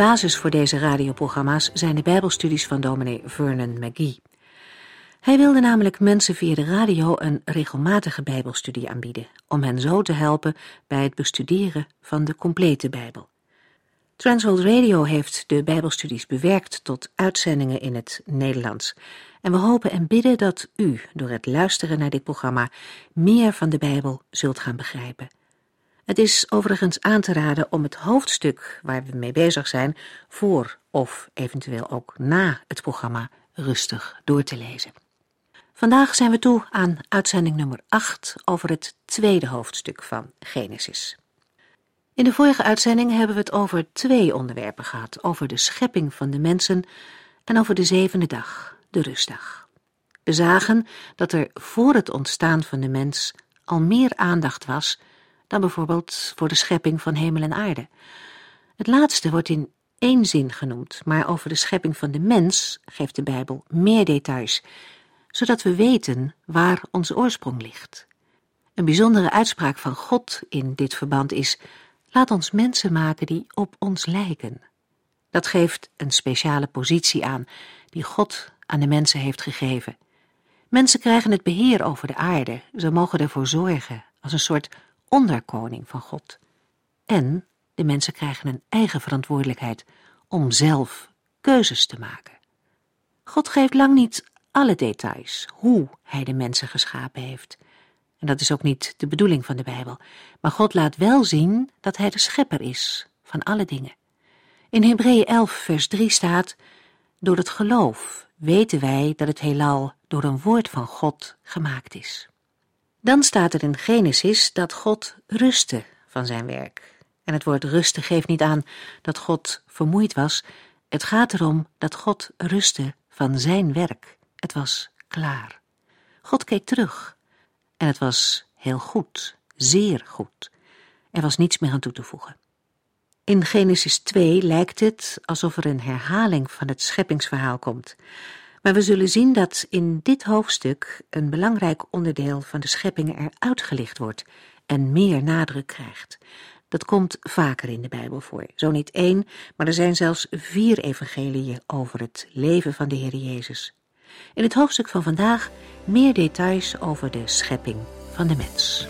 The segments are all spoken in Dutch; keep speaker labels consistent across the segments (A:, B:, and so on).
A: Basis voor deze radioprogramma's zijn de Bijbelstudies van dominee Vernon McGee. Hij wilde namelijk mensen via de radio een regelmatige Bijbelstudie aanbieden, om hen zo te helpen bij het bestuderen van de complete Bijbel. Transworld Radio heeft de Bijbelstudies bewerkt tot uitzendingen in het Nederlands. En we hopen en bidden dat u, door het luisteren naar dit programma, meer van de Bijbel zult gaan begrijpen. Het is overigens aan te raden om het hoofdstuk waar we mee bezig zijn voor of eventueel ook na het programma rustig door te lezen. Vandaag zijn we toe aan uitzending nummer 8 over het tweede hoofdstuk van Genesis. In de vorige uitzending hebben we het over twee onderwerpen gehad: over de schepping van de mensen en over de zevende dag, de rustdag. We zagen dat er voor het ontstaan van de mens al meer aandacht was dan bijvoorbeeld voor de schepping van hemel en aarde. Het laatste wordt in één zin genoemd, maar over de schepping van de mens geeft de Bijbel meer details, zodat we weten waar onze oorsprong ligt. Een bijzondere uitspraak van God in dit verband is: laat ons mensen maken die op ons lijken. Dat geeft een speciale positie aan die God aan de mensen heeft gegeven. Mensen krijgen het beheer over de aarde, ze mogen ervoor zorgen, als een soort onderkoning van God. En de mensen krijgen een eigen verantwoordelijkheid om zelf keuzes te maken. God geeft lang niet alle details hoe hij de mensen geschapen heeft. En dat is ook niet de bedoeling van de Bijbel. Maar God laat wel zien dat hij de schepper is van alle dingen. In Hebreeën 11, vers 3 staat: Door het geloof weten wij dat het heelal door een woord van God gemaakt is. Dan staat er in Genesis dat God rustte van zijn werk. En het woord rusten geeft niet aan dat God vermoeid was. Het gaat erom dat God rustte van zijn werk. Het was klaar. God keek terug. En het was heel goed, zeer goed. Er was niets meer aan toe te voegen. In Genesis 2 lijkt het alsof er een herhaling van het scheppingsverhaal komt. Maar we zullen zien dat in dit hoofdstuk een belangrijk onderdeel van de schepping er uitgelicht wordt en meer nadruk krijgt. Dat komt vaker in de Bijbel voor. Zo niet één, maar er zijn zelfs vier evangeliën over het leven van de Heer Jezus. In het hoofdstuk van vandaag meer details over de schepping van de mens.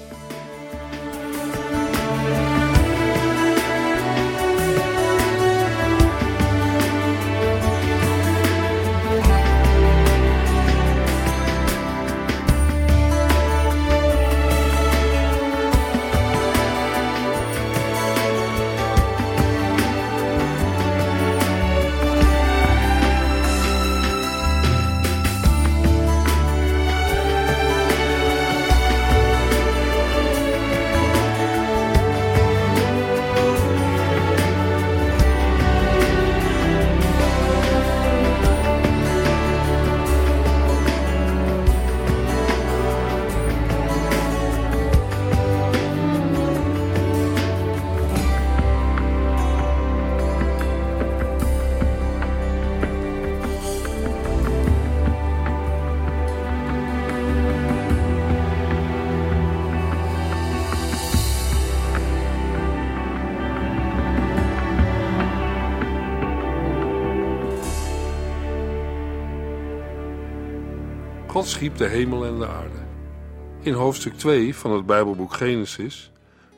B: God schiep de hemel en de aarde. In hoofdstuk 2 van het Bijbelboek Genesis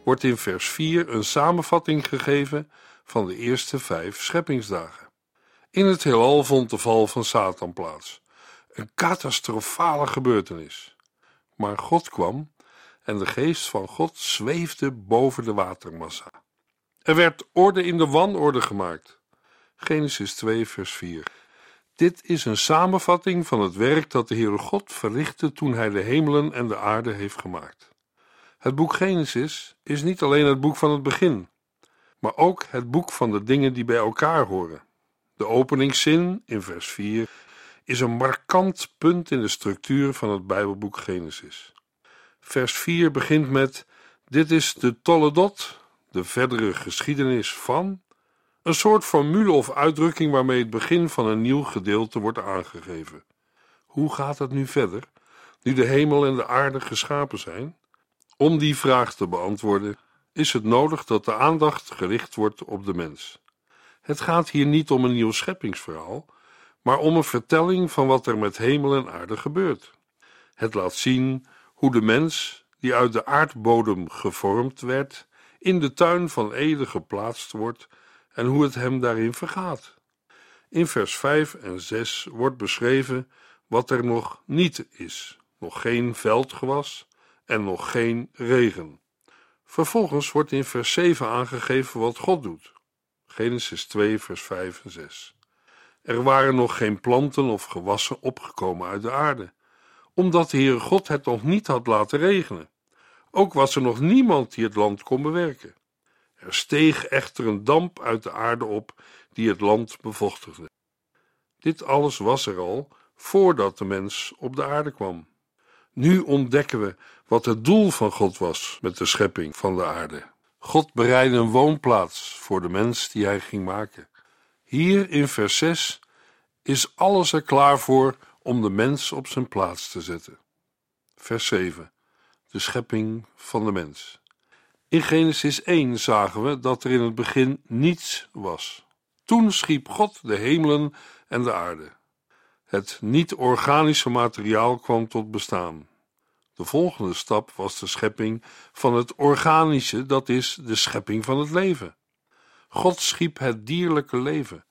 B: wordt in vers 4 een samenvatting gegeven van de eerste vijf scheppingsdagen. In het heelal vond de val van Satan plaats, een catastrofale gebeurtenis. Maar God kwam en de geest van God zweefde boven de watermassa. Er werd orde in de wanorde gemaakt. Genesis 2, vers 4. Dit is een samenvatting van het werk dat de Heere God verrichtte toen hij de hemelen en de aarde heeft gemaakt. Het boek Genesis is niet alleen het boek van het begin, maar ook het boek van de dingen die bij elkaar horen. De openingszin in vers 4 is een markant punt in de structuur van het Bijbelboek Genesis. Vers 4 begint met: Dit is de Toledot, de verdere geschiedenis van. Een soort formule of uitdrukking waarmee het begin van een nieuw gedeelte wordt aangegeven. Hoe gaat het nu verder, nu de hemel en de aarde geschapen zijn? Om die vraag te beantwoorden, is het nodig dat de aandacht gericht wordt op de mens. Het gaat hier niet om een nieuw scheppingsverhaal, maar om een vertelling van wat er met hemel en aarde gebeurt. Het laat zien hoe de mens, die uit de aardbodem gevormd werd, in de tuin van Eden geplaatst wordt en hoe het hem daarin vergaat. In vers 5 en 6 wordt beschreven wat er nog niet is: nog geen veldgewas en nog geen regen. Vervolgens wordt in vers 7 aangegeven wat God doet. Genesis 2, vers 5 en 6. Er waren nog geen planten of gewassen opgekomen uit de aarde, omdat de Heere God het nog niet had laten regenen. Ook was er nog niemand die het land kon bewerken. Er steeg echter een damp uit de aarde op die het land bevochtigde. Dit alles was er al voordat de mens op de aarde kwam. Nu ontdekken we wat het doel van God was met de schepping van de aarde. God bereidde een woonplaats voor de mens die hij ging maken. Hier in vers 6 is alles er klaar voor om de mens op zijn plaats te zetten. Vers 7. De schepping van de mens. In Genesis 1 zagen we dat er in het begin niets was. Toen schiep God de hemelen en de aarde. Het niet-organische materiaal kwam tot bestaan. De volgende stap was de schepping van het organische, dat is de schepping van het leven. God schiep het dierlijke leven.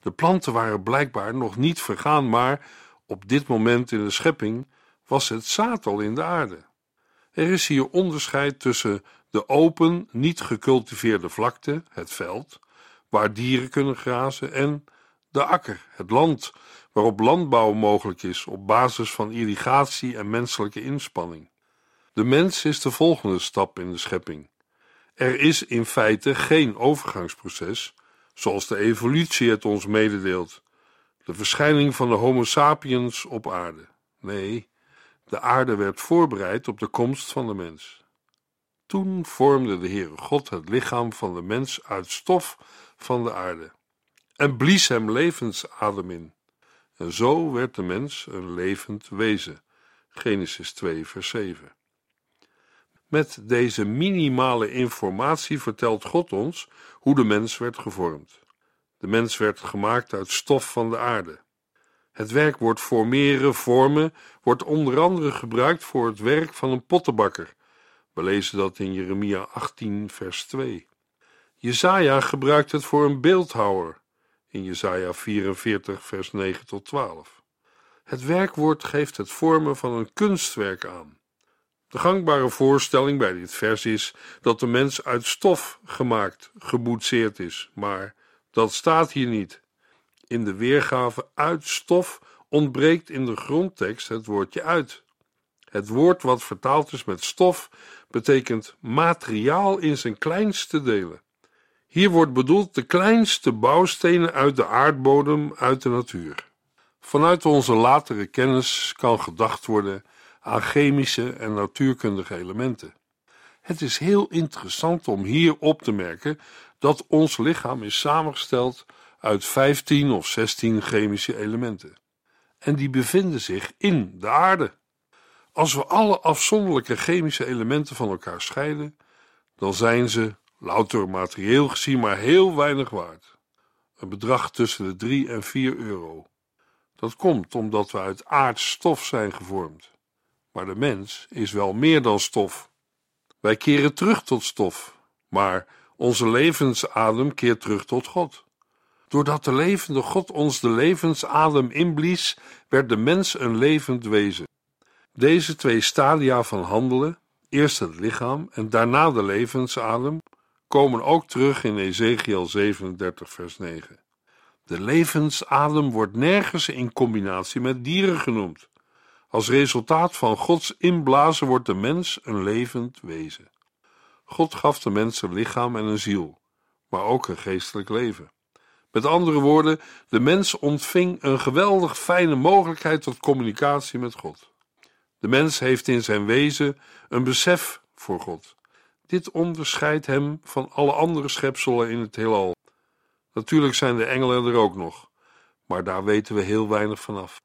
B: De planten waren blijkbaar nog niet vergaan, maar op dit moment in de schepping was het zaad al in de aarde. Er is hier onderscheid tussen de open, niet gecultiveerde vlakte, het veld, waar dieren kunnen grazen, en de akker, het land, waarop landbouw mogelijk is op basis van irrigatie en menselijke inspanning. De mens is de volgende stap in de schepping. Er is in feite geen overgangsproces, zoals de evolutie het ons mededeelt, de verschijning van de Homo sapiens op aarde. Nee, de aarde werd voorbereid op de komst van de mens. Toen vormde de Heere God het lichaam van de mens uit stof van de aarde en blies hem levensadem in. En zo werd de mens een levend wezen. Genesis 2, vers 7. Met deze minimale informatie vertelt God ons hoe de mens werd gevormd. De mens werd gemaakt uit stof van de aarde. Het werkwoord formeren, vormen, wordt onder andere gebruikt voor het werk van een pottenbakker. We lezen dat in Jeremia 18, vers 2. Jezaja gebruikt het voor een beeldhouwer in Jesaja 44, vers 9 tot 12. Het werkwoord geeft het vormen van een kunstwerk aan. De gangbare voorstelling bij dit vers is dat de mens uit stof gemaakt, geboetseerd is, maar dat staat hier niet. In de weergave uit stof ontbreekt in de grondtekst het woordje uit. Het woord wat vertaald is met stof betekent materiaal in zijn kleinste delen. Hier wordt bedoeld de kleinste bouwstenen uit de aardbodem uit de natuur. Vanuit onze latere kennis kan gedacht worden aan chemische en natuurkundige elementen. Het is heel interessant om hier op te merken dat ons lichaam is samengesteld uit 15 of 16 chemische elementen. En die bevinden zich in de aarde. Als we alle afzonderlijke chemische elementen van elkaar scheiden, dan zijn ze louter materieel gezien maar heel weinig waard. Een bedrag tussen de 3 en 4 euro. Dat komt omdat we uit aardstof zijn gevormd. Maar de mens is wel meer dan stof. Wij keren terug tot stof, maar onze levensadem keert terug tot God. Doordat de levende God ons de levensadem inblies, werd de mens een levend wezen. Deze twee stadia van handelen, eerst het lichaam en daarna de levensadem, komen ook terug in Ezekiel 37, vers 9. De levensadem wordt nergens in combinatie met dieren genoemd. Als resultaat van Gods inblazen wordt de mens een levend wezen. God gaf de mens een lichaam en een ziel, maar ook een geestelijk leven. Met andere woorden, de mens ontving een geweldig fijne mogelijkheid tot communicatie met God. De mens heeft in zijn wezen een besef voor God. Dit onderscheidt hem van alle andere schepselen in het heelal. Natuurlijk zijn de engelen er ook nog, maar daar weten we heel weinig vanaf.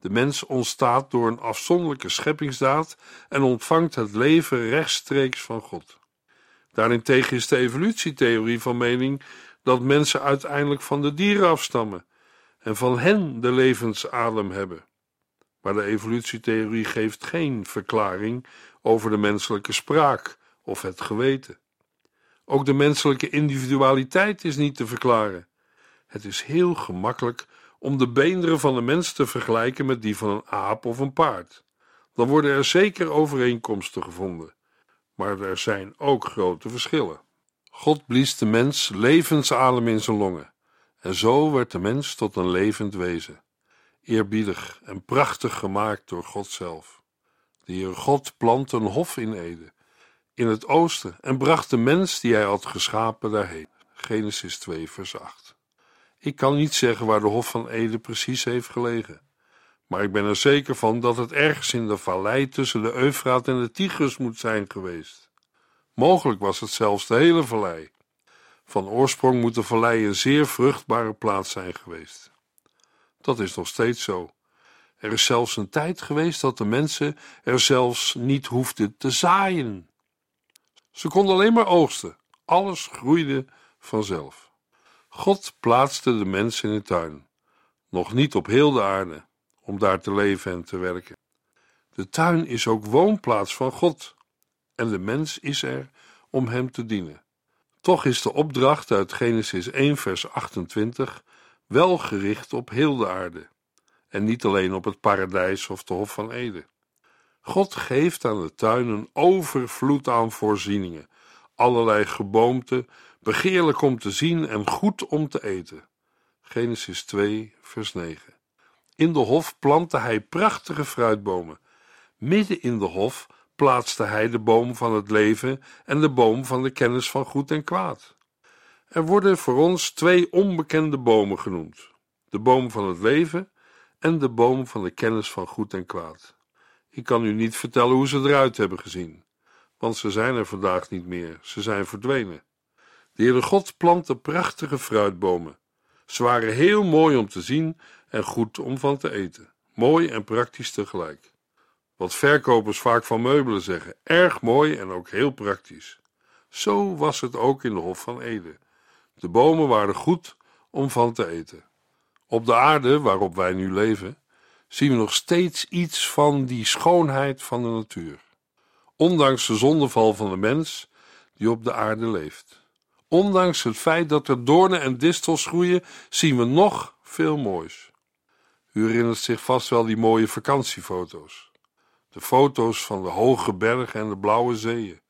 B: De mens ontstaat door een afzonderlijke scheppingsdaad en ontvangt het leven rechtstreeks van God. Daarentegen is de evolutietheorie van mening dat mensen uiteindelijk van de dieren afstammen en van hen de levensadem hebben. Maar de evolutietheorie geeft geen verklaring over de menselijke spraak of het geweten. Ook de menselijke individualiteit is niet te verklaren. Het is heel gemakkelijk om de beenderen van de mens te vergelijken met die van een aap of een paard. Dan worden er zeker overeenkomsten gevonden, maar er zijn ook grote verschillen. God blies de mens levensadem in zijn longen, en zo werd de mens tot een levend wezen, eerbiedig en prachtig gemaakt door God zelf. De Heer God plantte een hof in Ede, in het oosten, en bracht de mens die hij had geschapen daarheen. Genesis 2, vers 8. Ik kan niet zeggen waar de Hof van Ede precies heeft gelegen, maar ik ben er zeker van dat het ergens in de vallei tussen de Eufraat en de Tigris moet zijn geweest. Mogelijk was het zelfs de hele vallei. Van oorsprong moet de vallei een zeer vruchtbare plaats zijn geweest. Dat is nog steeds zo. Er is zelfs een tijd geweest dat de mensen er zelfs niet hoefden te zaaien. Ze konden alleen maar oogsten. Alles groeide vanzelf. God plaatste de mens in de tuin, nog niet op heel de aarde, om daar te leven en te werken. De tuin is ook woonplaats van God en de mens is er om hem te dienen. Toch is de opdracht uit Genesis 1, vers 28 wel gericht op heel de aarde en niet alleen op het paradijs of de Hof van Eden. God geeft aan de tuin een overvloed aan voorzieningen, allerlei geboomte, begeerlijk om te zien en goed om te eten. Genesis 2, vers 9. In de hof plantte hij prachtige fruitbomen. Midden in de hof plaatste hij de boom van het leven en de boom van de kennis van goed en kwaad. Er worden voor ons twee onbekende bomen genoemd: de boom van het leven en de boom van de kennis van goed en kwaad. Ik kan u niet vertellen hoe ze eruit hebben gezien, want ze zijn er vandaag niet meer, ze zijn verdwenen. De Heere God plantte prachtige fruitbomen. Ze waren heel mooi om te zien en goed om van te eten. Mooi en praktisch tegelijk. Wat verkopers vaak van meubelen zeggen: erg mooi en ook heel praktisch. Zo was het ook in de Hof van Ede. De bomen waren goed om van te eten. Op de aarde waarop wij nu leven, zien we nog steeds iets van die schoonheid van de natuur. Ondanks de zondeval van de mens die op de aarde leeft. Ondanks het feit dat er doornen en distels groeien, zien we nog veel moois. U herinnert zich vast wel die mooie vakantiefoto's. De foto's van de hoge bergen en de blauwe zeeën.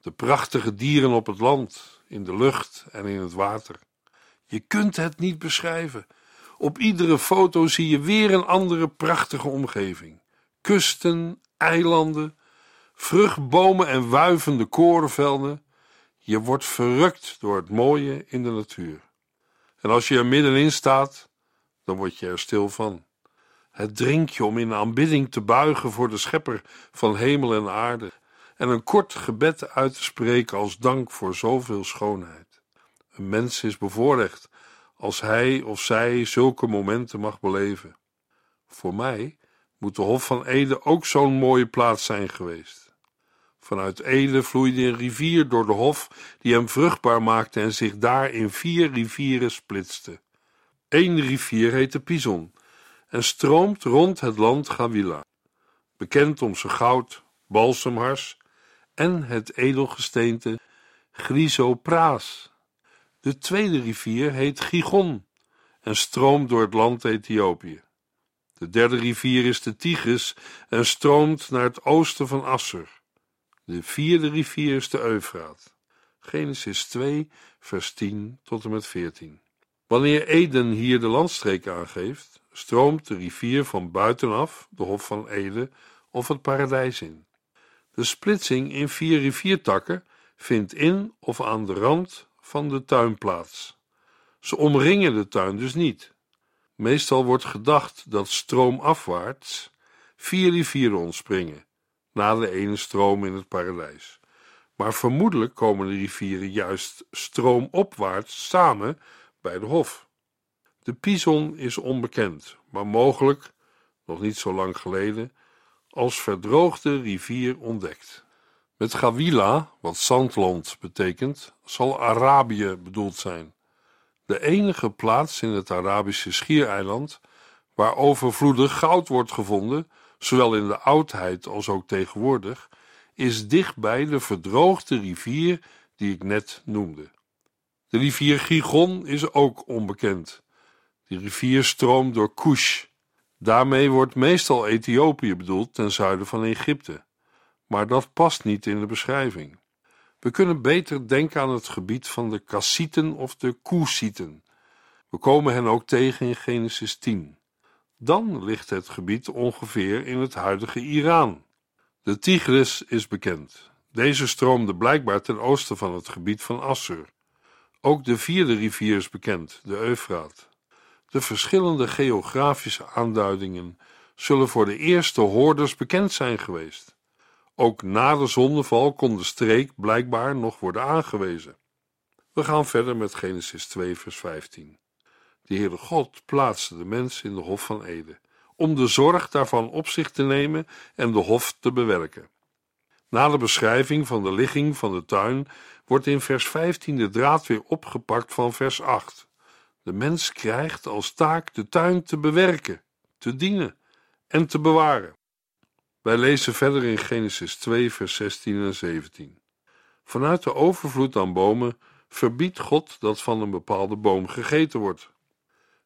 B: De prachtige dieren op het land, in de lucht en in het water. Je kunt het niet beschrijven. Op iedere foto zie je weer een andere prachtige omgeving. Kusten, eilanden, vruchtbomen en wuivende korenvelden je wordt verrukt door het mooie in de natuur. En als je er middenin staat, dan word je er stil van. Het dringt je om in aanbidding te buigen voor de schepper van hemel en aarde en een kort gebed uit te spreken als dank voor zoveel schoonheid. Een mens is bevoorrecht als hij of zij zulke momenten mag beleven. Voor mij moet de Hof van Ede ook zo'n mooie plaats zijn geweest. Vanuit Ede vloeide een rivier door de hof die hem vruchtbaar maakte en zich daar in vier rivieren splitste. Eén rivier heet de Pison en stroomt rond het land Gawila, bekend om zijn goud, balsemhars en het edelgesteente chrysopraas. De tweede rivier heet Gigon en stroomt door het land Ethiopië. De derde rivier is de Tigris en stroomt naar het oosten van Asser. De vierde rivier is de Eufraat. Genesis 2, vers 10 tot en met 14. Wanneer Eden hier de landstreek aangeeft, stroomt de rivier van buitenaf, de Hof van Eden, of het paradijs in. De splitsing in vier riviertakken vindt in of aan de rand van de tuinplaats. Ze omringen de tuin dus niet. Meestal wordt gedacht dat stroomafwaarts vier rivieren ontspringen, na de ene stroom in het paradijs. Maar vermoedelijk komen de rivieren juist stroomopwaarts samen bij de hof. De Pison is onbekend, maar mogelijk, nog niet zo lang geleden, als verdroogde rivier ontdekt. Met Gawila, wat zandland betekent, zal Arabië bedoeld zijn. De enige plaats in het Arabische schiereiland waar overvloedig goud wordt gevonden, zowel in de oudheid als ook tegenwoordig, is dichtbij de verdroogde rivier die ik net noemde. De rivier Gigon is ook onbekend. Die rivier stroomt door Kush. Daarmee wordt meestal Ethiopië bedoeld ten zuiden van Egypte. Maar dat past niet in de beschrijving. We kunnen beter denken aan het gebied van de Kassieten of de Koesieten. We komen hen ook tegen in Genesis 10. Dan ligt het gebied ongeveer in het huidige Iran. De Tigris is bekend. Deze stroomde blijkbaar ten oosten van het gebied van Assur. Ook de vierde rivier is bekend, de Eufraat. De verschillende geografische aanduidingen zullen voor de eerste hoorders bekend zijn geweest. Ook na de zondeval kon de streek blijkbaar nog worden aangewezen. We gaan verder met Genesis 2, vers 15. De Heere God plaatste de mens in de Hof van Eden, om de zorg daarvan op zich te nemen en de hof te bewerken. Na de beschrijving van de ligging van de tuin wordt in vers 15 de draad weer opgepakt van vers 8. De mens krijgt als taak de tuin te bewerken, te dienen en te bewaren. Wij lezen verder in Genesis 2, vers 16 en 17. Vanuit de overvloed aan bomen verbiedt God dat van een bepaalde boom gegeten wordt.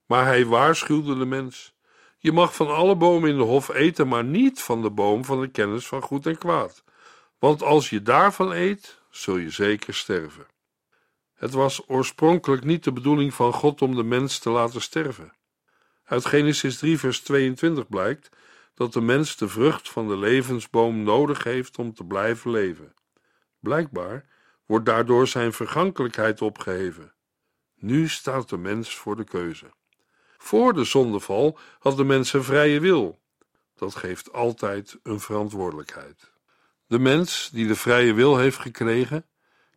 B: Maar hij waarschuwde de mens: Je mag van alle bomen in de hof eten, maar niet van de boom van de kennis van goed en kwaad. Want als je daarvan eet, zul je zeker sterven. Het was oorspronkelijk niet de bedoeling van God om de mens te laten sterven. Uit Genesis 3, vers 22 blijkt dat de mens de vrucht van de levensboom nodig heeft om te blijven leven. Blijkbaar wordt daardoor zijn vergankelijkheid opgeheven. Nu staat de mens voor de keuze. Voor de zondeval had de mens een vrije wil. Dat geeft altijd een verantwoordelijkheid. De mens die de vrije wil heeft gekregen,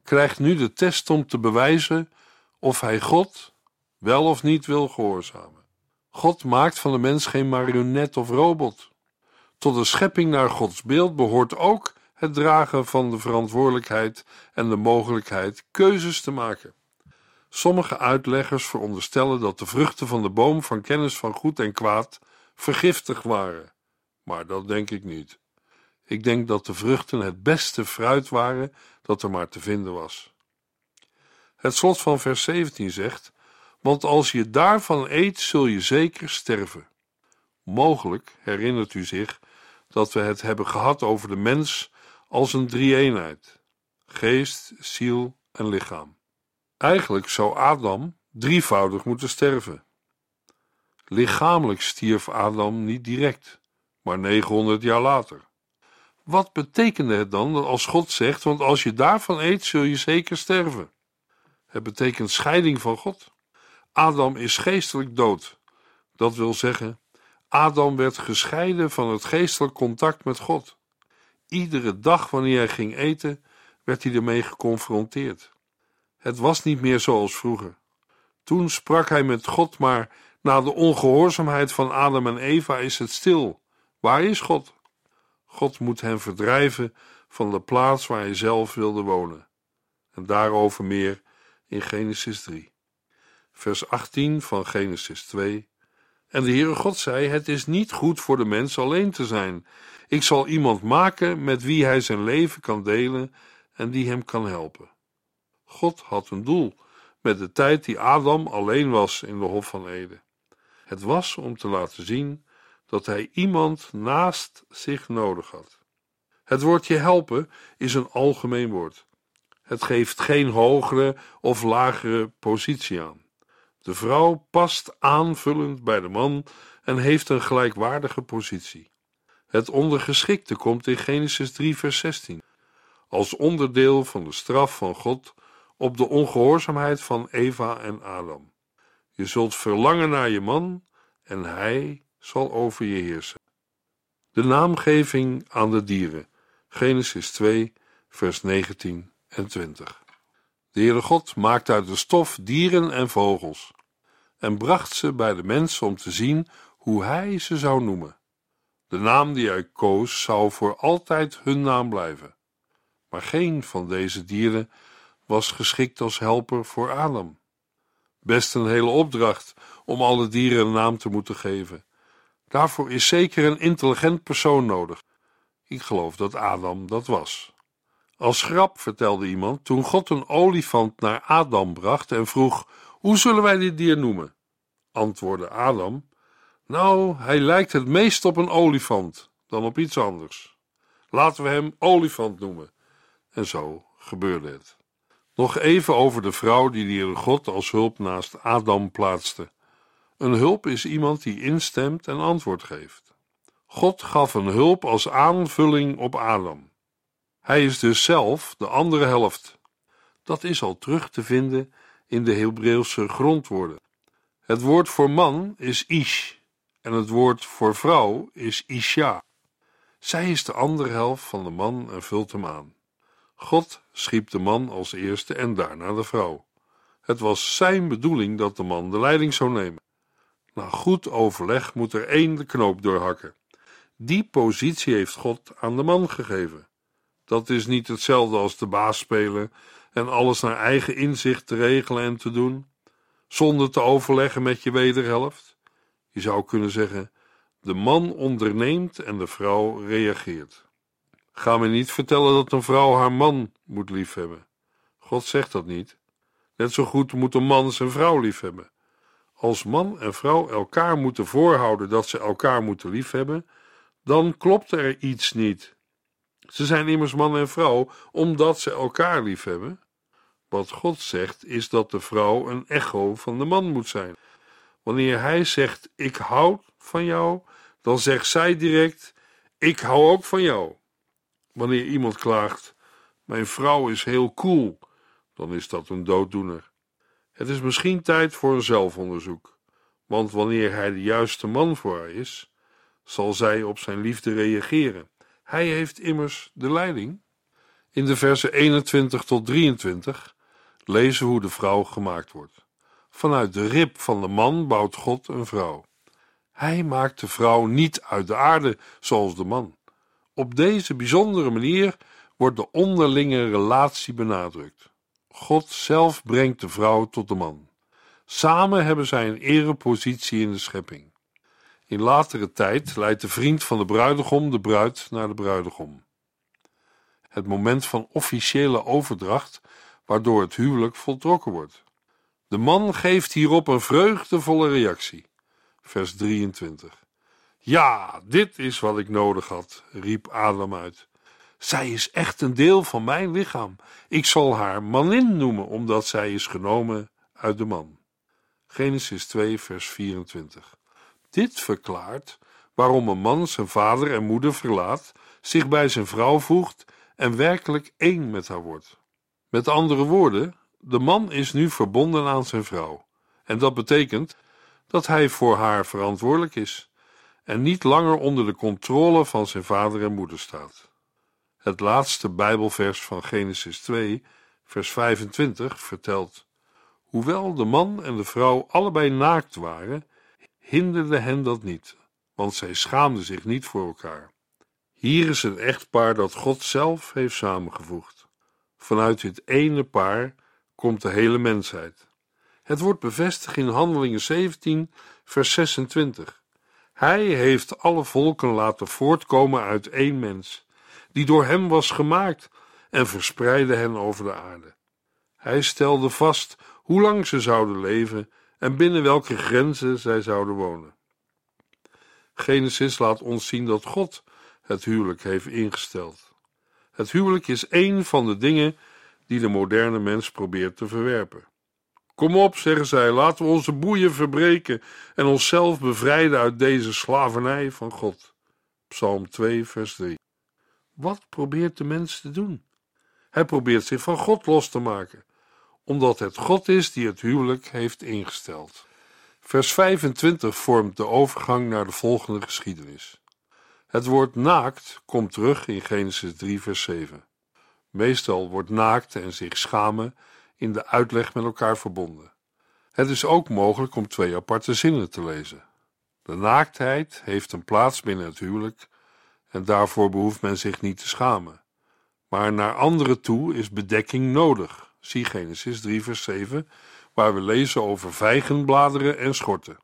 B: krijgt nu de test om te bewijzen of hij God wel of niet wil gehoorzamen. God maakt van de mens geen marionet of robot. Tot de schepping naar Gods beeld behoort ook het dragen van de verantwoordelijkheid en de mogelijkheid keuzes te maken. Sommige uitleggers veronderstellen dat de vruchten van de boom van kennis van goed en kwaad vergiftigd waren, maar dat denk ik niet. Ik denk dat de vruchten het beste fruit waren dat er maar te vinden was. Het slot van vers 17 zegt: Want als je daarvan eet, zul je zeker sterven. Mogelijk herinnert u zich dat we het hebben gehad over de mens als een drie-eenheid: geest, ziel en lichaam. Eigenlijk zou Adam drievoudig moeten sterven. Lichamelijk stierf Adam niet direct, maar 900 jaar later. Wat betekende het dan dat als God zegt: Want als je daarvan eet, zul je zeker sterven? Het betekent scheiding van God. Adam is geestelijk dood. Dat wil zeggen, Adam werd gescheiden van het geestelijk contact met God. Iedere dag wanneer hij ging eten, werd hij ermee geconfronteerd. Het was niet meer zoals vroeger. Toen sprak hij met God, maar na de ongehoorzaamheid van Adam en Eva is het stil. Waar is God? God moet hen verdrijven van de plaats waar hij zelf wilde wonen. En daarover meer in Genesis 3. Vers 18 van Genesis 2. En de Heere God zei: Het is niet goed voor de mens alleen te zijn. Ik zal iemand maken met wie hij zijn leven kan delen en die hem kan helpen. God had een doel met de tijd die Adam alleen was in de Hof van Eden. Het was om te laten zien dat hij iemand naast zich nodig had. Het woordje helpen is een algemeen woord. Het geeft geen hogere of lagere positie aan. De vrouw past aanvullend bij de man en heeft een gelijkwaardige positie. Het ondergeschikte komt in Genesis 3, vers 16. Als onderdeel van de straf van God op de ongehoorzaamheid van Eva en Adam. Je zult verlangen naar je man en hij zal over je heersen. De naamgeving aan de dieren. Genesis 2, vers 19 en 20. De Heere God maakte uit de stof dieren en vogels en bracht ze bij de mens om te zien hoe hij ze zou noemen. De naam die hij koos zou voor altijd hun naam blijven. Maar geen van deze dieren was geschikt als helper voor Adam. Best een hele opdracht om alle dieren een naam te moeten geven. Daarvoor is zeker een intelligent persoon nodig. Ik geloof dat Adam dat was. Als grap vertelde iemand toen God een olifant naar Adam bracht en vroeg: Hoe zullen wij dit dier noemen? Antwoordde Adam: Nou, hij lijkt het meest op een olifant dan op iets anders. Laten we hem olifant noemen. En zo gebeurde het. Nog even over de vrouw die de God als hulp naast Adam plaatste. Een hulp is iemand die instemt en antwoord geeft. God gaf een hulp als aanvulling op Adam. Hij is dus zelf de andere helft. Dat is al terug te vinden in de Hebreeuwse grondwoorden. Het woord voor man is ish en het woord voor vrouw is isha. Zij is de andere helft van de man en vult hem aan. God schiep de man als eerste en daarna de vrouw. Het was zijn bedoeling dat de man de leiding zou nemen. Na goed overleg moet er één de knoop doorhakken. Die positie heeft God aan de man gegeven. Dat is niet hetzelfde als de baas spelen en alles naar eigen inzicht te regelen en te doen, zonder te overleggen met je wederhelft. Je zou kunnen zeggen: de man onderneemt en de vrouw reageert. Ga me niet vertellen dat een vrouw haar man moet liefhebben. God zegt dat niet. Net zo goed moet een man zijn vrouw liefhebben. Als man en vrouw elkaar moeten voorhouden dat ze elkaar moeten liefhebben, dan klopt er iets niet. Ze zijn immers man en vrouw omdat ze elkaar liefhebben. Wat God zegt is dat de vrouw een echo van de man moet zijn. Wanneer hij zegt: Ik hou van jou, dan zegt zij direct: Ik hou ook van jou. Wanneer iemand klaagt: Mijn vrouw is heel cool, dan is dat een dooddoener. Het is misschien tijd voor een zelfonderzoek, want wanneer hij de juiste man voor haar is, zal zij op zijn liefde reageren. Hij heeft immers de leiding. In de versen 21 tot 23 lezen hoe de vrouw gemaakt wordt. Vanuit de rib van de man bouwt God een vrouw. Hij maakt de vrouw niet uit de aarde zoals de man. Op deze bijzondere manier wordt de onderlinge relatie benadrukt. God zelf brengt de vrouw tot de man. Samen hebben zij een erepositie in de schepping. In latere tijd leidt de vriend van de bruidegom de bruid naar de bruidegom. Het moment van officiële overdracht, waardoor het huwelijk voltrokken wordt. De man geeft hierop een vreugdevolle reactie. Vers 23. Ja, dit is wat ik nodig had, riep Adam uit. Zij is echt een deel van mijn lichaam. Ik zal haar manin noemen, omdat zij is genomen uit de man. Genesis 2, vers 24. Dit verklaart waarom een man zijn vader en moeder verlaat, zich bij zijn vrouw voegt en werkelijk één met haar wordt. Met andere woorden, de man is nu verbonden aan zijn vrouw. En dat betekent dat hij voor haar verantwoordelijk is en niet langer onder de controle van zijn vader en moeder staat. Het laatste Bijbelvers van Genesis 2, vers 25 vertelt: Hoewel de man en de vrouw allebei naakt waren, hinderde hen dat niet, want zij schaamden zich niet voor elkaar. Hier is een echtpaar dat God zelf heeft samengevoegd. Vanuit dit ene paar komt de hele mensheid. Het wordt bevestigd in Handelingen 17, vers 26. Hij heeft alle volken laten voortkomen uit één mens, die door hem was gemaakt, en verspreidde hen over de aarde. Hij stelde vast hoe lang ze zouden leven en binnen welke grenzen zij zouden wonen. Genesis laat ons zien dat God het huwelijk heeft ingesteld. Het huwelijk is één van de dingen die de moderne mens probeert te verwerpen. Kom op, zeggen zij, laten we onze boeien verbreken en onszelf bevrijden uit deze slavernij van God. Psalm 2, vers 3. Wat probeert de mens te doen? Hij probeert zich van God los te maken, omdat het God is die het huwelijk heeft ingesteld. Vers 25 vormt de overgang naar de volgende geschiedenis. Het woord naakt komt terug in Genesis 3, vers 7. Meestal wordt naakt en zich schamen in de uitleg met elkaar verbonden. Het is ook mogelijk om twee aparte zinnen te lezen. De naaktheid heeft een plaats binnen het huwelijk en daarvoor behoeft men zich niet te schamen. Maar naar anderen toe is bedekking nodig. Zie Genesis 3, vers 7, waar we lezen over vijgenbladeren en schorten.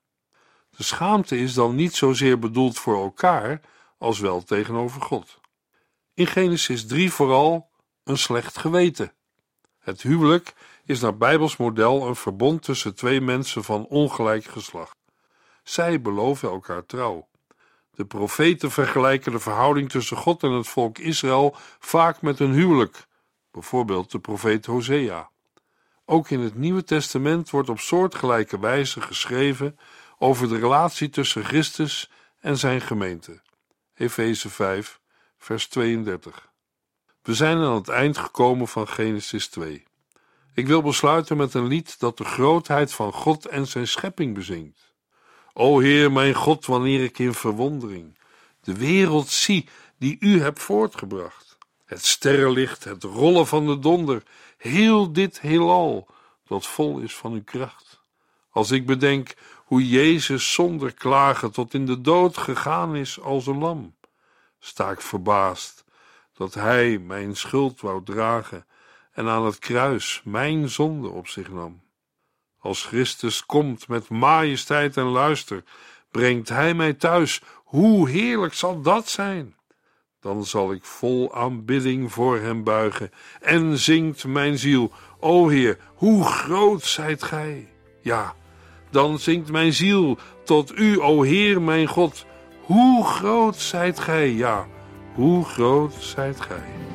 B: De schaamte is dan niet zozeer bedoeld voor elkaar als wel tegenover God. In Genesis 3 vooral een slecht geweten. Het huwelijk is naar Bijbels model een verbond tussen twee mensen van ongelijk geslacht. Zij beloven elkaar trouw. De profeten vergelijken de verhouding tussen God en het volk Israël vaak met een huwelijk, bijvoorbeeld de profeet Hosea. Ook in het Nieuwe Testament wordt op soortgelijke wijze geschreven over de relatie tussen Christus en zijn gemeente. Efeze 5, vers 32. We zijn aan het eind gekomen van Genesis 2. Ik wil besluiten met een lied dat de grootheid van God en zijn schepping bezingt. O Heer, mijn God, wanneer ik in verwondering de wereld zie die u hebt voortgebracht. Het sterrenlicht, het rollen van de donder, heel dit heelal, dat vol is van uw kracht. Als ik bedenk hoe Jezus zonder klagen tot in de dood gegaan is als een lam, sta ik verbaasd dat Hij mijn schuld wou dragen en aan het kruis mijn zonde op zich nam. Als Christus komt met majesteit en luister, brengt Hij mij thuis. Hoe heerlijk zal dat zijn! Dan zal ik vol aanbidding voor Hem buigen en zingt mijn ziel: O Heer, hoe groot zijt Gij! Ja, dan zingt mijn ziel tot U, o Heer, mijn God. Hoe groot zijt Gij! Ja, hoe groot zijt Gij!